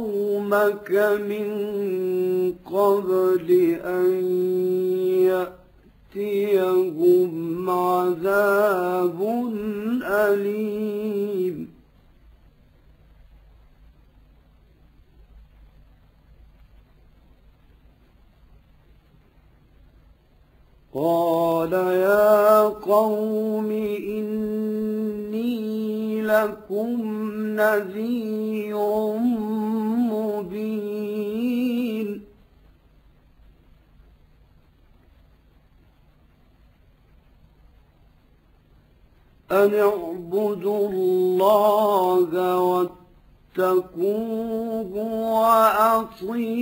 قومك من قبل أن يأتي يأتيهم عذاب أليم. قال يا قوم إني لكم نذير مبين. أن اعبدوا الله واتقوه وأطيعون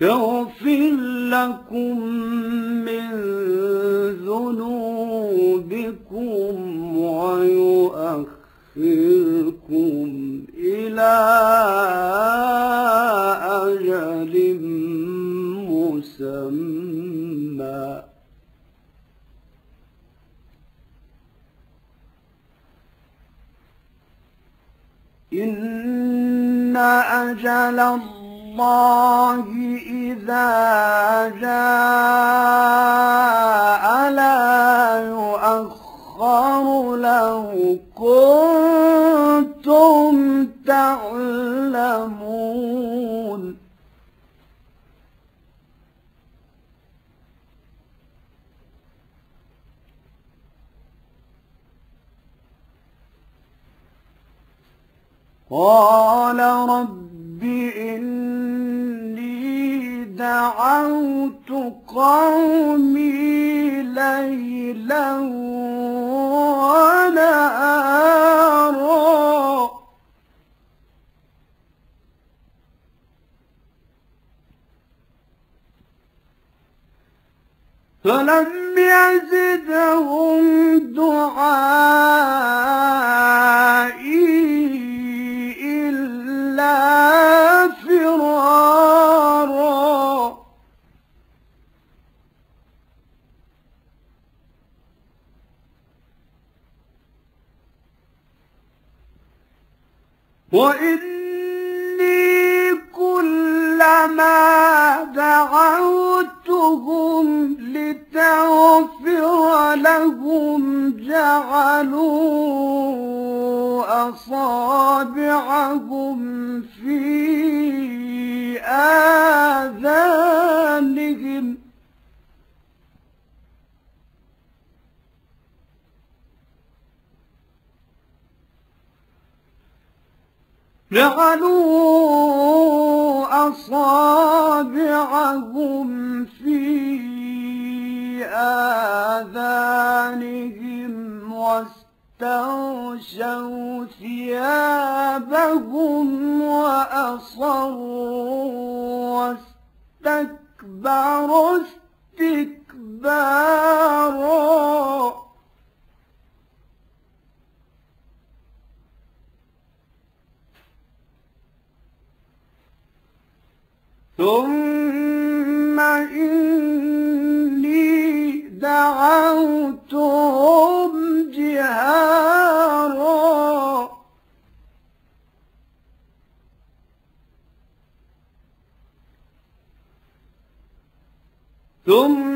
يغفر لكم من ذنوبكم ويؤخر يؤخركم إلى أجل مسمى. إن أجل الله إذا جاء لا يؤخر له كنتم تعلمون. قال رب قومي ليلا ونهارا. فلم يزدهم دعائي وإني كلما دعوتهم لتغفر لهم جعلوا أصابعهم في آذانهم جعلوا أصابعهم في آذانهم واستغشوا ثيابهم وأصروا واستكبروا استكبارا ثم إني دعوتهم جهارا. ثم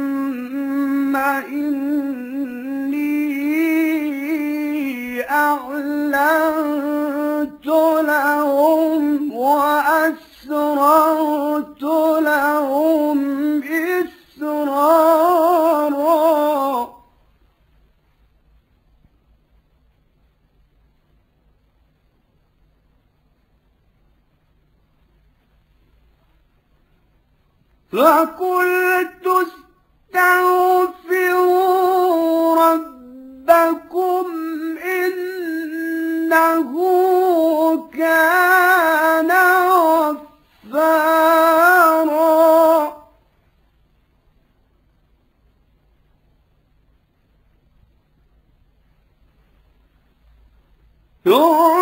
فقلت استغفروا ربكم إنه كان غفارا. يرسل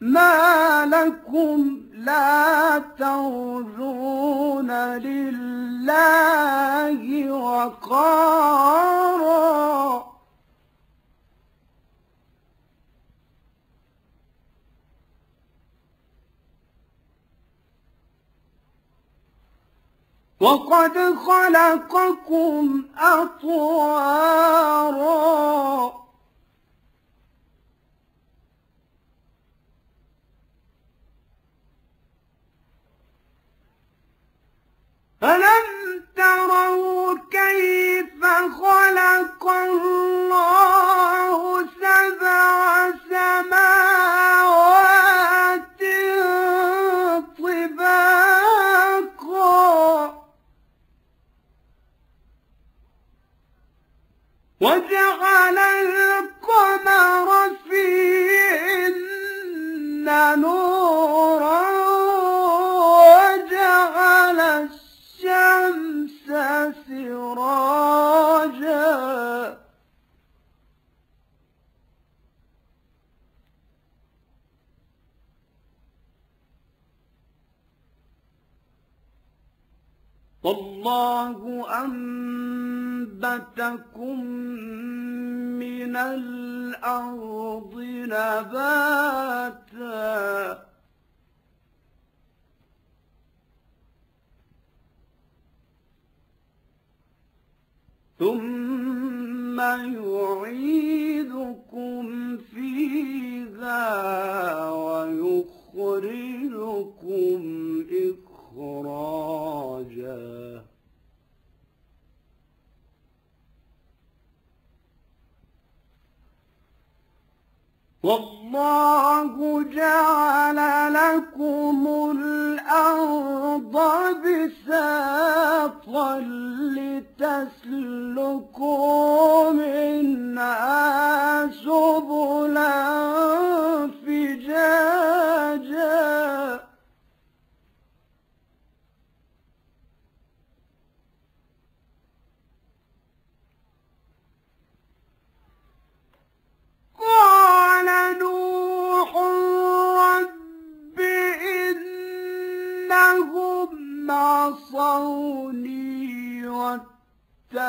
ما لكم لا ترجون لله وقارا. وقد خلقكم أطوارا. ألم تروا كيف خلق الله سبع وجعل القمر فيهن نورا وجعل الشمس سراجا. والله أنبتكم من الأرض نباتا. ثم يعيدكم فيها والله جعل لكم الأرض بساطا لتسلكوا منها سبلا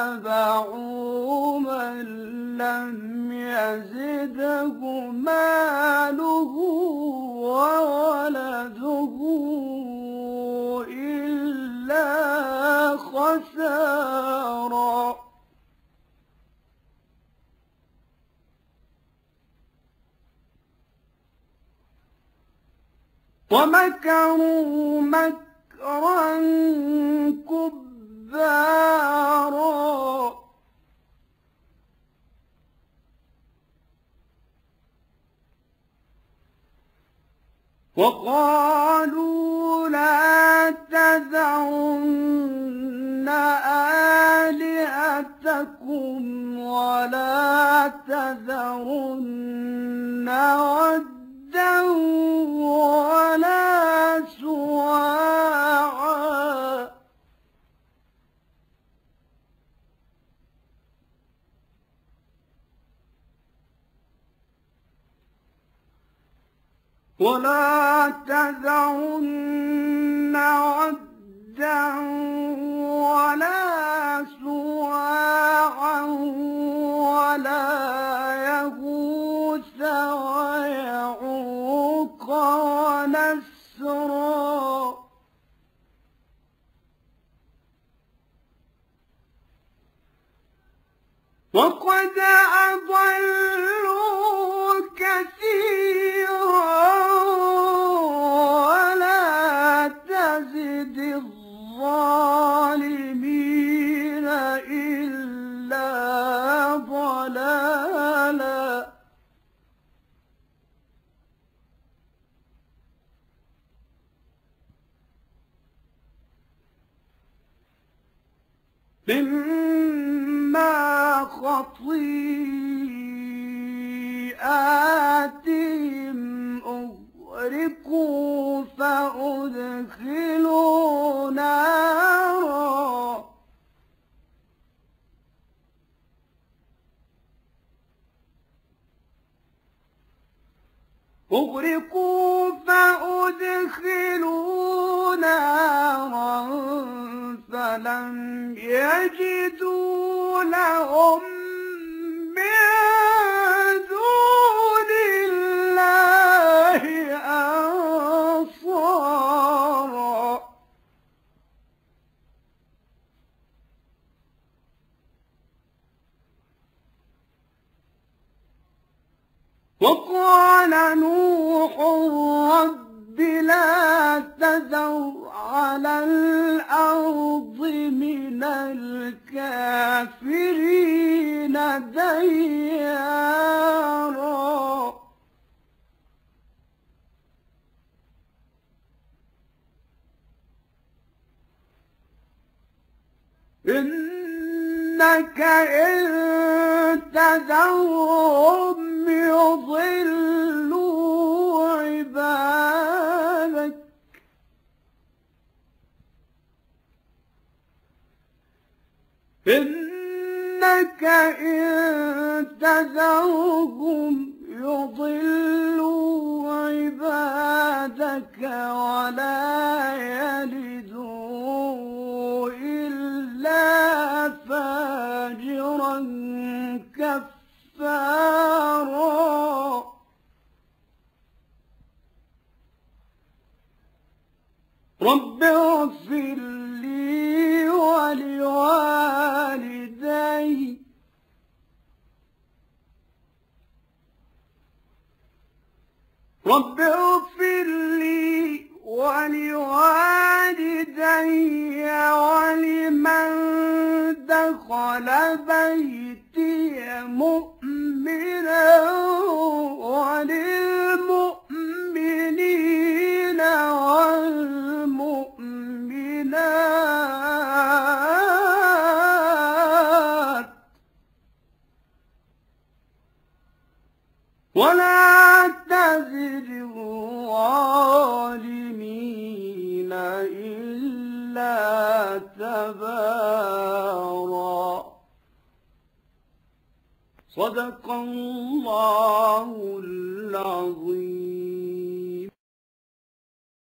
واتبعوا من لم يزده ماله وولده إلا خسارا. ومكروا مكرا وقالوا ولا تذرن ودا ولا مما خطيئاتهم أغرقوا فأدخلوا نارا أغرقوا فأدخلوا نارا فلم يجدوا لهم من دون الله أنصارا. وقال نوح رب لا تذر على الأرض من الكافرين ديارا إنك إن تذرهم يضلوا. إنك إن تذرهم يضلوا عبادك ولا يلدوا إلا فاجرا كفارا رب اغفر ولوالدي رب اغفر لي ولوالدي ولمن دخل بيتي مؤمنا وللمؤمنين. ولا تزد الظالمين إلا تبارا. صدق الله العظيم.